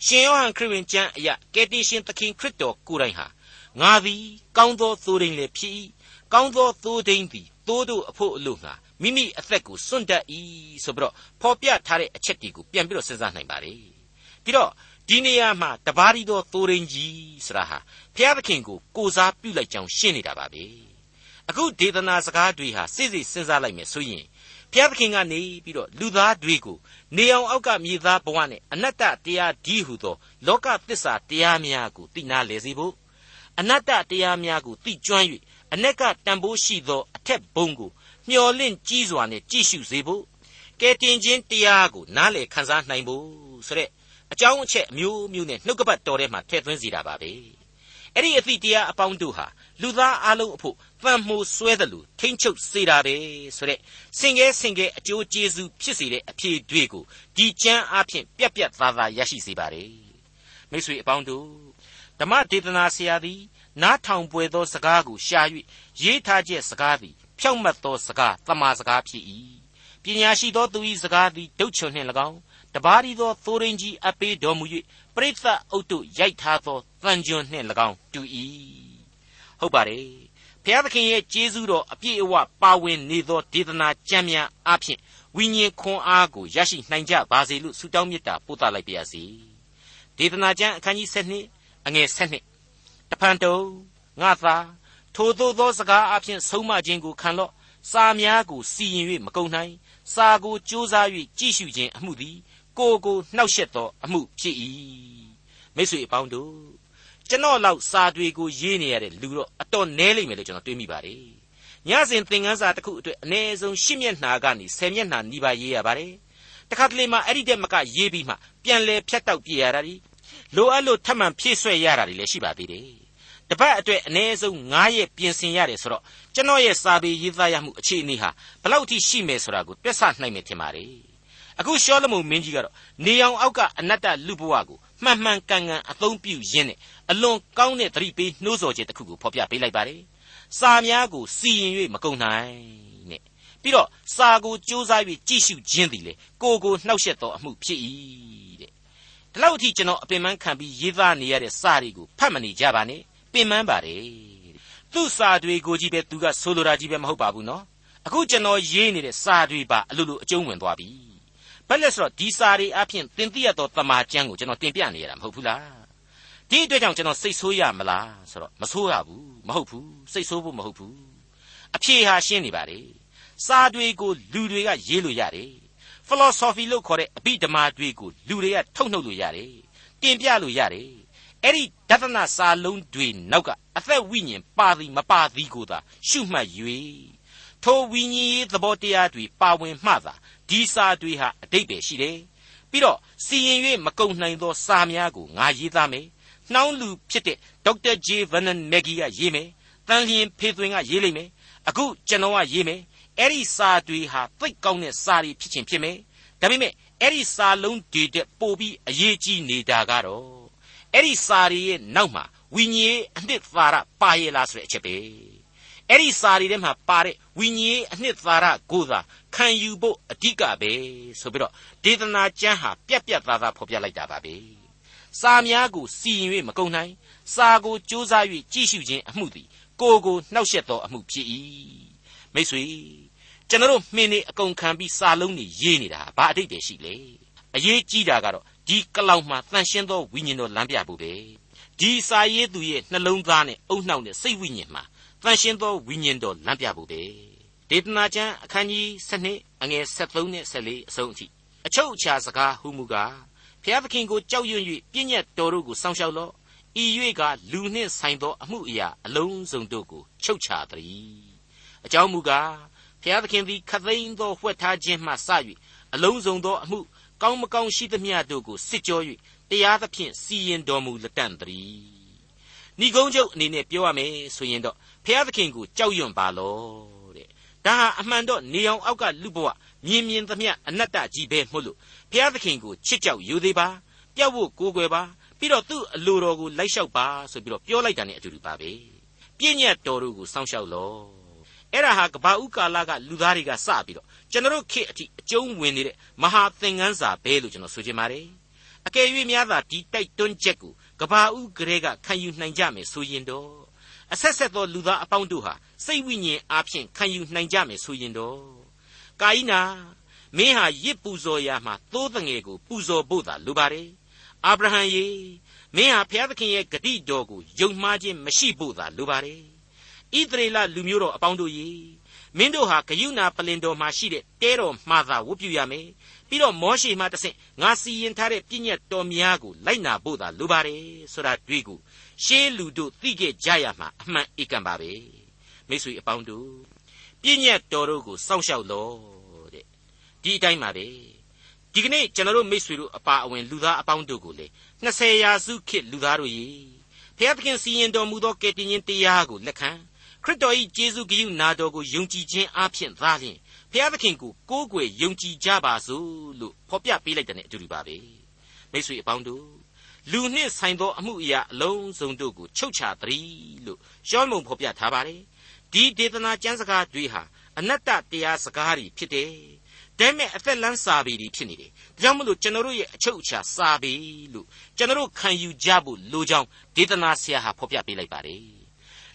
ရှင်ယောဟန်ခရစ်ဝင်ကျမ်းအရာကယ်တင်ရှင်သခင်ခရစ်တော်ကိုယ်တိုင်ဟာငါသည်ကောင်းသောသိုးရင်းလည်းဖြစ်၏ကောင်းသောသိုးဒိန်းသည်သိုးတို့အဖို့အလို့ငါမိမိအသက်ကိုစွန့်တတ်၏ဆိုပြီးတော့ဖော်ပြထားတဲ့အချက်တွေကိုပြန်ပြီးတော့စဉ်းစားနိုင်ပါ रे ပြီးတော့ ဒီနေရာမှာတပါးရီသောသိုးရင်းကြီးဆိုတာဟာဘုရားသခင်ကိုကိုစားပြုလိုက်ကြောင်းရှင်းနေတာပါပဲအခုဒေသနာစကားတွေဟာစိစိစဉ်းစားလိုက်မယ်ဆိုရင်ဘုရားသခင်ကနေပြီးတော့လူသားတွေကိုနေအောင်အောက်ကမြေသားဘဝနဲ့အနတ္တတရားဒီဟုသော လောကသစ္စာတရားများကိုသိနာလေစေဖို့အနတ္တတရားများကိုသိကျွမ်း၍အ ਨੇ ကတန်ဖိုးရှိသောအထက်ဘုံကိုမျော်လင့်ကြီးစွာနဲ့ကြည့်ရှုစေဖို့ကဲတင်ခြင်းတရားကိုနားလေခန်းစားနိုင်ဖို့ဆိုတဲ့ အကြောင်းအချက်အမျိုးမျိုးနဲ့နှုတ်ကပတ်တော်ထဲမှာထည့်သွင်းစီတာပါပဲအဲ့ဒီအသည့်တရားအပေါင်းတို့ဟာလူသားအလုံးအဖို့တန်မှုဆွဲတယ်လို့ထိမ့်ချုပ်စေတာပဲဆိုတဲ့စင်ကဲစင်ကဲအကျိုးကျေးဇူးဖြစ်စေတဲ့အဖြေတွေကိုဒီကျမ်းအဖြစ်ပြက်ပြက်သားသားရရှိစေပါတယ်မိတ်ဆွေအပေါင်းတို့ဓမ္မဒေသနာဆရာသည်နားထောင်ပွဲသောစကားကိုရှာ၍ရေးထားချက်စကားသည်ဖြောင့်မတ်သောစကားတမာစကားဖြစ်၏ပညာရှိသောသူ၏စကားသည်ဒုတ်ချွန်နှင့်၎င်း တပါးရီသောသိုးရင်းကြီးအပေးတော်မူ၍ပရိသတ်အုပ်တို့ရိုက်ထားသောတန်ကြွနှင့်၎င်းတူ၏ဟုတ်ပါတယ်ဘုရားသခင်ရဲ့ကျေးဇူးတော်အပြည့်အဝပါဝင်နေသောဒေသနာကျမ်းများအပြင်ဝိညာဉ်ခွန်အားကိုရရှိနိုင်ကြပါစေလို့ဆုတောင်းမေတ္တာပို့သလိုက်ပါရစေဒေသနာကျမ်းအခန်းကြီး7အငယ်7တဖန်တုံငါသာထိုသို့သောစကားအပြင်ဆုံးမခြင်းကိုခံလော့စာများကိုစီရင်၍မကုန်နိုင်စာကိုကြိုးစား၍ကြည့်ရှုခြင်းအမှုသည် ကိုကိုနှောက်ယှက်သောအမှုဖြစ်၏မိတ်ဆွေအပေါင်းတို့ကျွန်တော်လောက်စာတွေကိုရေးနေရတဲ့လူတော့အတော်နဲလိမ့်မယ်လို့ကျွန်တော်တွေးမိပါတယ်ညစဉ်သင်ခန်းစာတစ်ခုအတွက်အနည်းဆုံး10မျက်နှာကနေ10မျက်နှာနီးပါးရေးရပါတယ်တခါတလေမှအဲ့ဒီတက်မကရေးပြီးမှပြန်လဲဖြတ်တောက်ပြရတာဒီလိုအပ်လို့ထပ်မံဖြည့်ဆွဲရတာတွေလည်းရှိပါသေးတယ်တပတ်အတွက်အနည်းဆုံး9ရက်ပြင်ဆင်ရတယ်ဆိုတော့ကျွန်တော်ရဲ့စာပေရေးသားရမှုအခြေအနေဟာဘလောက်ထိရှိမယ်ဆိုတာကိုတွက်ဆနိုင်မယ်ထင်ပါတယ် အခုရှောလမုန်မင်းကြီးကတော့နေအောင်အောက်ကအနတ္တလူဘဝကိုမှန်မှန်ကန်ကန်အသုံးပြုရင်းနဲ့အလွန်ကောင်းတဲ့သတိပေးနှိုးဆော်ချက်တစ်ခုကိုဖော်ပြပေးလိုက်ပါတယ်စာများကိုစီရင်၍မကုန်နိုင်နဲ့ပြီးတော့စာကိုစူးစမ်း၍ကြည့်ရှုခြင်းသည်လေကိုကိုနှောက်ယှက်သောအမှုဖြစ်၏တဲ့ဒီလောက်အထိကျွန်တော်အပင်ပန်းခံပြီးရေးသားနေရတဲ့စာတွေကိုဖတ်မနေကြပါနဲ့ပင်ပန်းပါတယ်သူ့စာတွေကိုကြီးပဲသူကဆိုလိုတာကြီးပဲမဟုတ်ပါဘူးနော်အခုကျွန်တော်ရေးနေတဲ့စာတွေပါအလိုလိုအကျုံးဝင်သွားပြီ ဘယ်လဲဆိုတော့ဒီစာတွေအပြင်သင်သိရသောတမာကျမ်းကိုကျွန်တော်တင်ပြနေရတာမဟုတ်ဘူးလားဒီအတွက်ကြောင့်ကျွန်တော်စိတ်ဆိုးရမလားဆိုတော့မဆိုးရဘူးမဟုတ်ဘူးစိတ်ဆိုးဖို့မဟုတ်ဘူးအဖြေဟာရှင်းနေပါလေစာတွေကိုလူတွေကရေးလို့ရတယ် philosophy လို့ခေါ်တဲ့အဘိဓမ္မာတွေကိုလူတွေကထုတ်နှုတ်လို့ရတယ်တင်ပြလို့ရတယ်အဲ့ဒီဒသနာစာလုံးတွေနောက်ကအသက်ဝိညာဉ်ပါသည်မပါသည်ကိုသာရှုမှတ်၍ထိုဝိညာဉ်ရေးသဘောတရားတွေပါဝင်မှသာ ဒီစာတွေဟာအတိတ်ပဲရှိတယ်ပြီးတော့စီရင်၍မကုန်နိုင်သောစာများကိုငါရေးသားမယ်နှောင်းလူဖြစ်တဲ့ဒေါက်တာဂျေဗန်နန်မက်ဂီကရေးမယ်တန်လျင်ဖေသွင်းကရေးလိမ့်မယ်အခုကျွန်တော်ကရေးမယ်အဲ့ဒီစာတွေဟာသိတ်ကောင်းတဲ့စာတွေဖြစ်ချင်းဖြစ်မယ်ဒါပေမဲ့အဲ့ဒီစာလုံးတွေတဲ့ပို့ပြီးအရေးကြီးနေတာကတော့အဲ့ဒီစာရီရဲ့နောက်မှာဝိညာဉ်အနှစ်သာရပါရဲ့လားဆိုတဲ့အချက်ပဲ အဲ့ဒီစာရီထဲမှာပါတဲ့ဝိညာဉ်အနှစ်သာရကိုသာခံယူဖို့အဓိကပဲဆိုပြီးတော့ဒေသနာကျမ်းဟာပြက်ပြက်သားသားဖော်ပြလိုက်တာပါပဲစာများကိုစီရင်၍မကုန်နိုင်စာကိုစ조사၍ကြည့်ရှုခြင်းအမှုသည်ကိုယ်ကိုနှောက်ယှက်သောအမှုဖြစ်၏မိတ်ဆွေကျွန်တော်တို့မှင်းနေအကုန်ခံပြီးစာလုံးတွေရေးနေတာဘာအတိတ်တည်းရှိလဲအရေးကြီးတာကတော့ဒီကလောက်မှာတန်ရှင်းသောဝိညာဉ်တော်လမ်းပြဖို့ပဲဒီစာရေးသူရဲ့နှလုံးသားနဲ့အုံနှောက်နဲ့စိတ်ဝိညာဉ်မှာ တန်ရှင်းသောဝိညာဉ်တော်လမ်းပြဖို့ပဲဒေသနာကျမ်းအခန်းကြီး7အငယ်73နဲ့14အဆုံးအထိအချုပ်အခြာစကားဟူမူကားဖျားသခင်ကိုကြောက်ရွံ့၍ပြည့်ညတ်တော်တို့ကိုစောင့်ရှောက်လော့ဤ၍ကလူနှင့်ဆိုင်သောအမှုအရာအလုံးစုံတို့ကိုချုပ်ချသည်အကြောင်းမူကားဖျားသခင်သည်ခသိန်းသောဝှက်ထားခြင်းမှစ၍အလုံးစုံသောအမှုကောင်းမကောင်းရှိသမျှတို့ကိုစစ်ကြော၍တရားသဖြင့်စီရင်တော်မူလက်တန့်တည်း ဏီကုန်းချုပ်အနေနဲ့ပြောရမယ်ဆိုရင်တော့ဖျားသခင်ကိုကြောက်ရွံ့ပါလောတဲ့ဒါဟာအမှန်တော့နေအောင်အောက်ကလူဘဝမြင်မြင်သမျှအနတ္တကြီးပဲမို့လို့ဖျားသခင်ကိုချစ်ကြောက်ယူသေးပါပြတ်ဖို့ကိုးကွယ်ပါပြီးတော့သူ့အလိုတော်ကိုလိုက်လျှောက်ပါဆိုပြီးတော့ပြောလိုက်တာ ਨੇ အတူတူပါပဲပြည့်ညတ်တော်တို့ကိုစောင့်ရှောက်လောအဲ့ဒါဟာကဘာဥကာလကလူသားတွေကစပြီးတော့ကျွန်တော်ခေတ်အထိအကျုံးဝင်နေတဲ့မဟာသင်ခန်းစာပဲလို့ကျွန်တော်ဆိုချင်ပါတယ်အကယ်၍များသာဒီတိုက်တွန်းချက်ကို ကဘာဥကလေးကခံယူနိုင်ကြမယ်ဆိုရင်တော့အဆက်ဆက်သောလူသားအပေါင်းတို့ဟာစိတ်ဝိညာဉ်အားဖြင့်ခံယူနိုင်ကြမယ်ဆိုရင်တော့ကာယနာမင်းဟာရစ်ပူဇော်ရာမှာသိုးတငယ်ကိုပူဇော်ဖို့သာလိုပါတယ်အာဗြဟံရေမင်းဟာဘုရားသခင်ရဲ့ဂတိတော်ကိုယုံမှားခြင်းမရှိဖို့သာလိုပါတယ်ဣသရေလလူမျိုးတော်အပေါင်းတို့ရေ မင်းတို့ဟာဂယုဏပလင်တော်မှာရှိတဲ့တဲတော်မှာသာဝတ်ပြုရမယ်ပြီးတော့မောရှေမှတဆင့်ငါစီရင်ထားတဲ့ပြည့်ညတ်တော်များကိုလိုက်နာဖို့သာလိုပါတယ်ဆိုတာတွေ့ကိုရှေးလူတို့သိခဲ့ကြရမှာအမှန်ဧကန်ပါပဲမိတ်ဆွေအပေါင်းတို့ပြည့်ညတ်တော်တို့ကိုစောင့်ရှောက်လို့တဲ့ဒီအတိုင်းပါပဲဒီကနေ့ကျွန်တော်တို့မိတ်ဆွေတို့အပါအဝင်လူသားအပေါင်းတို့ကိုလေ20ရာစုခေတ်လူသားတို့ရေဘုရားသခင်စီရင်တော်မူသောကယ်တင်ရှင်တရားကိုလက်ခံ ခရစ်တော်၏ကျေးဇူးဂရုနာတော်ကိုယုံကြည်ခြင်းအပြင်သာလျှင်ဖျားသခင်ကိုကိုးကွယ်ယုံကြည်ကြပါစို့လို့ဖော်ပြပေးလိုက်တဲ့အတူတူပါပဲမိတ်ဆွေအပေါင်းတို့လူနှင့်ဆိုင်သောအမှုအရာအလုံးစုံတို့ကိုချုပ်ချသတည်းလို့ရှောမုံဖော်ပြထားပါတယ်ဒီဒေသနာကျမ်းစကားတွေဟာအနတ္တတရားစကားတွေဖြစ်တယ်ဒါမဲ့အသက်လန်းစာပေတွေဖြစ်နေတယ်ဒါကြောင့်မလို့ကျွန်တော်တို့ရဲ့အချုပ်အခြာစာပေလို့ကျွန်တော်တို့ခံယူကြဖို့လိုကြောင်းဒေသနာဆရာဟာဖော်ပြပေးလိုက်ပါတယ်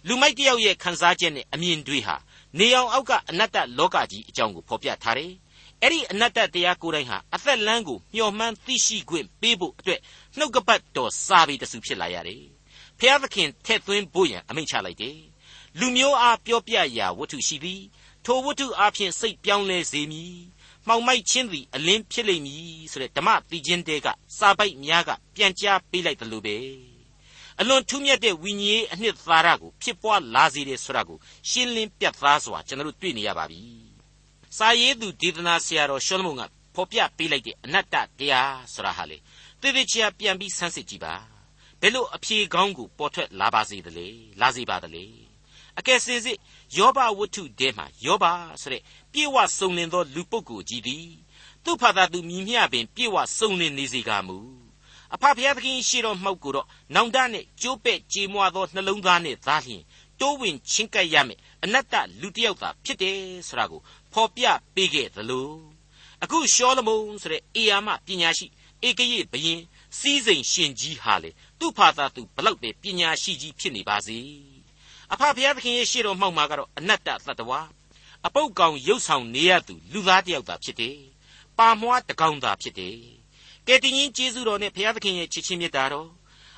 လူမိုက်တယောက်ရဲ့ခံစားချက်နဲ့အမြင်တွေဟာနေအောင်အောက်ကအနတ္တလောကကြီးအကြောင်းကိုဖော်ပြထားတယ်။အဲ့ဒီအနတ္တတရားကိုယ်တိုင်ဟာအသက်လန်းကိုမျှော်မှန်းသိရှိခွင့်ပေးဖို့အတွက်နှုတ်ကပတ်တော်စာပေတစုဖြစ်လာရတယ်။ဖျားသခင်ထက်သွင်းဖို့ရန်အမိန့်ချလိုက်တယ်။လူမျိုးအားပြောပြရာဝတ္ထုရှိသည်။ထိုဝတ္ထုအားဖြင့်စိတ်ပြောင်းလဲစေမည်။မှောင်မိုက်ခြင်းသည်အလင်းဖြစ်လိမ့်မည်ဆိုတဲ့ဓမ္မတိချင်းတဲကစာပိုက်များကပြန်ကြားပေးလိုက်တယ်လို့ပဲ။ အလွန်ထူးမြတ်တဲ့ဝိညာဉ်ရေးအနှစ်သာရကိုဖြစ်ပွားလာစေတယ်ဆိုတာကိုရှင်းလင်းပြသစွာကျွန်တော်တို့တွေ့နေရပါပြီ။စာရေးသူဒေသနာဆရာတော်ရှောလမုန်ကဖော်ပြပေးလိုက်တဲ့အနတ္တတရားဆိုတာဟာလေသေသေးချာပြန်ပြီးဆန်းစစ်ကြည့်ပါဘယ်လိုအဖြေကောင်းကိုပေါ်ထွက်လာပါစေသလဲလာစေပါသလဲအကယ်စင်စစ်ယောဘဝတ္ထုတဲမှာယောဘဆိုတဲ့ပြေဝစုံလင်သောလူပုဂ္ဂိုလ်ကြီးသည်သူ့ဖာသာသူမြည်မျှပင်ပြေဝစုံလင်နေစေကမူ အဖဖျားသခင်ရှေတော်မှောက်ကိုတော့နောင်တနဲ့ကျိုးပဲ့ကြေမွသောနှလုံးသားနဲ့သားလျင်တိုးဝင်ချင်းကပ်ရမယ်အနတ္တလူတစ်ယောက်သာဖြစ်တယ်ဆိုတာကိုဖော်ပြပေးခဲ့သလိုအခုရှောလမုန်ဆိုတဲ့အေယာမပညာရှိဧကရေဘရင်စီးစိမ်ရှင်ကြီးဟာလေသူ့ဖာသာသူဘလောက်ပဲပညာရှိကြီးဖြစ်နေပါစေအဖဖျားသခင်ရဲ့ရှေ့တော်မှောက်မှာကတော့အနတ္တသတ္တဝါအပုတ်ကောင်ရုပ်ဆောင်နေရသူလူသားတစ်ယောက်သာဖြစ်တယ်ပါမွားတကောင်သာဖြစ်တယ် ကဲတင်ရင်ကျေးဇူးတော်နဲ့ဘုရားသခင်ရဲ့ချစ်ချင်းမြတ်တာတော်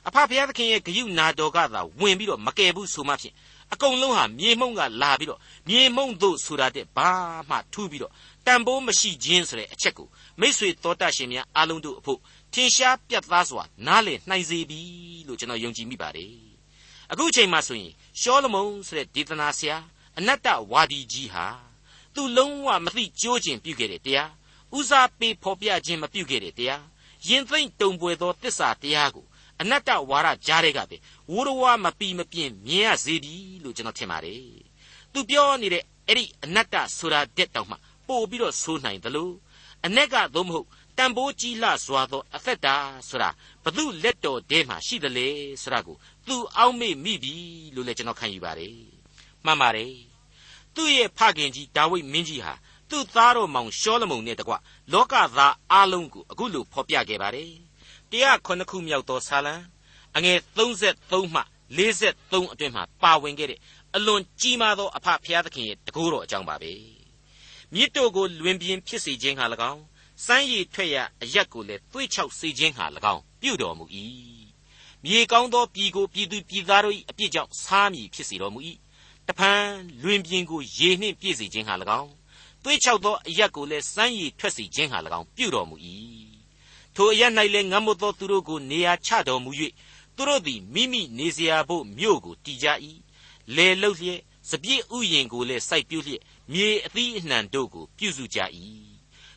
အဖဘုရားသခင်ရဲ့ဂရုနာတော်ကသာဝင်ပြီးတော့မကယ်ဘူးဆိုမှဖြင့်အကုန်လုံးဟာမြေမှုန့်ကလာပြီးတော့မြေမှုန့်တို့ဆိုတာတဲ့ဘာမှထူးပြီးတော့တန်ဖိုးမရှိခြင်းဆိုတဲ့အချက်ကိုမိษွေတော်တတ်ရှင်များအားလုံးတို့အဖို့ထင်ရှားပြတ်သားစွာနားလည်နိုင်စေပြီလို့ကျွန်တော်ယုံကြည်မိပါတယ်အခုချိန်မှဆိုရင်ရှောလမုန်ဆိုတဲ့ဒေသနာဆရာအနတ္တဝါဒီကြီးဟာသူလုံးဝမသိကြိုးကျင်ပြုခဲ့တဲ့တရားဦးစားပေးဖော်ပြခြင်းမပြုခဲ့တဲ့တရား ရင်သိမ့်တုံပွေသောတစ္ဆာတရားကိုအနတ္တဝါဒကြားတဲ့ကပဲဝိုးတော်ဝါမပီမပြင်းမြင်ရစေပြီလို့ကျွန်တော်ထင်ပါတယ်သူပြောနေတဲ့အဲ့ဒီအနတ္တဆိုတာတက်တောင်မှပို့ပြီးတော့ဆိုးနိုင်တယ်လို့အ ਨੇ ကသို့မဟုတ်တန်ဖိုးကြီးလှစွာသောအသက်တာဆိုတာဘသူလက်တော်ထဲမှာရှိတယ်လေဆိုတာကိုသူအောက်မေ့မိပြီလို့လည်းကျွန်တော်ခံယူပါတယ်မှန်ပါတယ်သူ့ရဲ့ဖခင်ကြီးဒါဝိဒ်မင်းကြီးဟာ သူ့သားတော်မောင်ရှောလမုန်နဲ့တကွလောကသားအလုံးကိုအခုလိုဖော်ပြခဲ့ပါတယ်109ခုမြောက်သောဆာလံအငယ်33မှ43အတွင်းမှာပါဝင်ခဲ့တဲ့အလွန်ကြီးမားသောအဖဖျားသခင်ရဲ့တကူတော်အကြောင်းပါပဲမြစ်တို့ကိုလွင်ပြင်ဖြစ်စေခြင်းဟာ၎င်းစမ်းရည်ထွက်ရအရက်ကိုလည်းသွေ့ချောက်စေခြင်းဟာ၎င်းပြုတော်မူ၏မြေကောင်းသောပြည်ကိုပြည်သူပြည်သားတို့၏အပြစ်ကြောင့်စားမည်ဖြစ်စေတော်မူ၏တဖန်လွင်ပြင်ကိုရေနှင့်ပြည့်စေခြင်းဟာ၎င်း သွေးချောက်သောအရက်ကိုလည်းစမ်းရည်ထွက်စေခြင်းဟာ၎င်းပြုတော်မူ၏ထိုအရက်၌လည်းငတ်မွတ်သောသူတို့ကိုနေရာချတော်မူ၍သူတို့သည်မိမိနေစရာဘို့မြို့ကိုတည်ကြ၏လေလုတ်လျက်စပြည့်ဥယင်ကိုလည်းစိုက်ပြုလျက်မြေအသီးအနှံတို့ကိုပြုစုကြ၏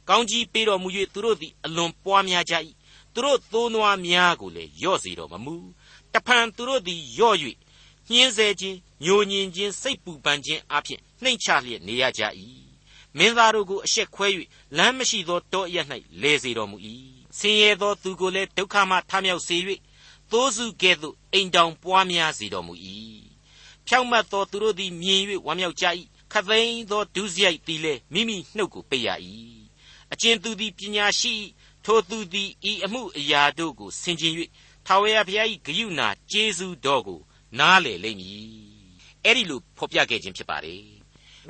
ကောင်းကြီးပေးတော်မူ၍သူတို့သည်အလွန်ပွားများကြ၏သူတို့သိုးနွားများကိုလည်းယော့စေတော်မမူတဖန်သူတို့သည်ယော့၍ညှင်းဆဲခြင်းညိုညင်ခြင်းစိတ်ပူပန်ခြင်းအပြင်နှိမ်ချလျက်နေရကြ၏ မင်းသားတို့ကိုအရှက်ခွဲ၍လမ်းမရှိသောတောအရ၌လဲစေတော်မူ၏ဆင်းရဲသောသူကိုလည်းဒုက္ခမှထမြောက်စေ၍သိုးစုကဲ့သို့အိမ်တောင်ပွားများစေတော်မူ၏ဖြောင့်မတ်သောသူတို့သည်မြင်၍ဝမ်းမြောက်ကြ၏ခသိန်းသောဒုစရိုက်သည်လည်းမိမိနှုတ်ကိုပိတ်ရ၏အကျဉ်သူသည်ပညာရှိထိုသူသည်ဤအမှုအရာတို့ကိုဆင်ခြင်၍ထာဝရဘုရား၏ဂရုဏာကျေးဇူးတော်ကိုနားလေလိမ့်မည်အဲ့ဒီလိုဖော်ပြခဲ့ခြင်းဖြစ်ပါတယ်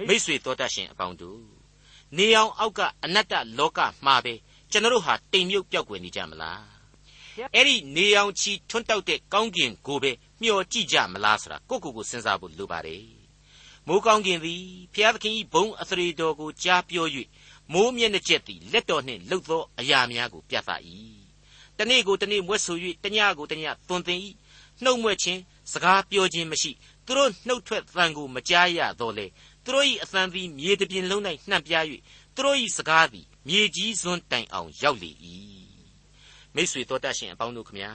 မိษွေတော်တတ်ရှင်အပေါင်းတို့နေအောင်အောက်ကအနတ္တလောကမှာပဲကျွန်တော်တို့ဟာတိမ်မြုပ်ပျောက်ွယ်နေကြမလားအဲ့ဒီနေအောင်ချီထွန်းတောက်တဲ့ကောင်းကင်ကိုပဲမျှော်ကြည့်ကြမလားဆိုတာကိုကိုကိုစဉ်းစားဖို့လိုပါတယ်မိုးကောင်းကင်သည်ဖျားသခင်၏ဘုံအသရေတော်ကိုကြားပြော၍မိုးမျက်နှာကျက်သည်လက်တော်နှင့်လှုပ်သောအရာများကိုပြသ၏တနေ့ကိုတနေ့မွဲ့ဆို၍တညကိုတညသွန်သင်၏နှုတ်မွဲ့ခြင်းစကားပြောခြင်းမရှိသူတို့နှုတ်ထွက်သံကိုမကြားရတော့လေ သူတို့၏အသံသည်မြေတပြင်လုံး၌နှံ့ပြား၍သူတို့၏စကားသည်မြေကြီးစွန်းတိုင်အောင်ရောက်လေ၏မိษွေတော်တတ်ရှင်အပေါင်းတို့ခမညာ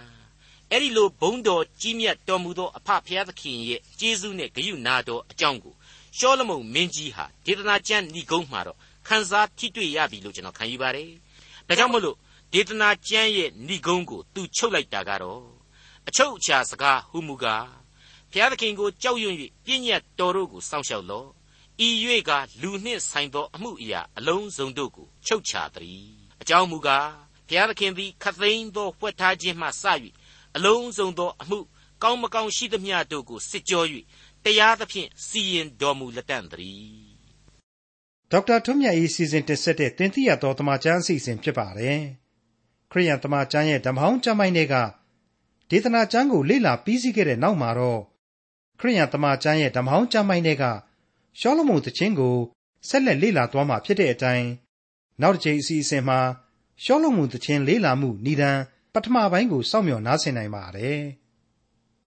အဲ့ဒီလိုဘုံတော်ကြီးမြတ်တော်မူသောအဖဖျားသခင်ရဲ့ကျေးဇူးနဲ့ဂရုနာတော်အကြောင်းကိုရှောလမုန်မင်းကြီးဟာဒေသနာကျမ်းဏိဂုံးမှာတော့ခန်းစားထိတွေ့ရပြီလို့ကျွန်တော်ခံယူပါတယ်။ဒါကြောင့်မို့လို့ဒေသနာကျမ်းရဲ့ဏိဂုံးကိုသူချုပ်လိုက်တာကတော့အချုပ်အခြာစကားဟူမူကားဘုရားသခင်ကိုကြောက်ရွံ့၍ပြည့်ညတ်တော်တို့ကိုစောင့်ရှောက်လော့ ဤ၍ကလူနှင့်ဆိုင်သောအမှုအရာအလုံးစုံတို့ကိုချုပ်ချသည်အကြောင်းမူကားဘုရားသခင်သည်ခသိန်းသောဖွက်ထားခြင်းမှစ၍အလုံးစုံသောအမှုကောင်းမကောင်းရှိသမျှတို့ကိုစစ်ကြော၍တရားသဖြင့်စီရင်တော်မူလက်တန့်သည်ဒေါက်တာထွန်းမြတ်၏စီစဉ်တင်ဆက်တဲ့တင်ပြရသောတမချန်းအစီအစဉ်ဖြစ်ပါတယ်ခရိယန်တမချန်းရဲ့ဓမ္မဟောင်းကျမ်းပိုင်းတွေကဒေသနာကျမ်းကိုလေ့လာပြီးစီးခဲ့တဲ့နောက်မှာတော့ခရိယန်တမချန်းရဲ့ဓမ္မဟောင်းကျမ်းပိုင်းတွေက ရှောလမုန်သခြင်းကိုဆက်လက်လေ့လာသွားမှာဖြစ်တဲ့အတိုင်းနောက်တစ်ချိန်အစီအစဉ်မှာရှောလမုန်သခြင်းလေ့လာမှုဏ္ဍန်ပထမပိုင်းကိုစောင့်မျှော်နားဆင်နိုင်ပါတယ်။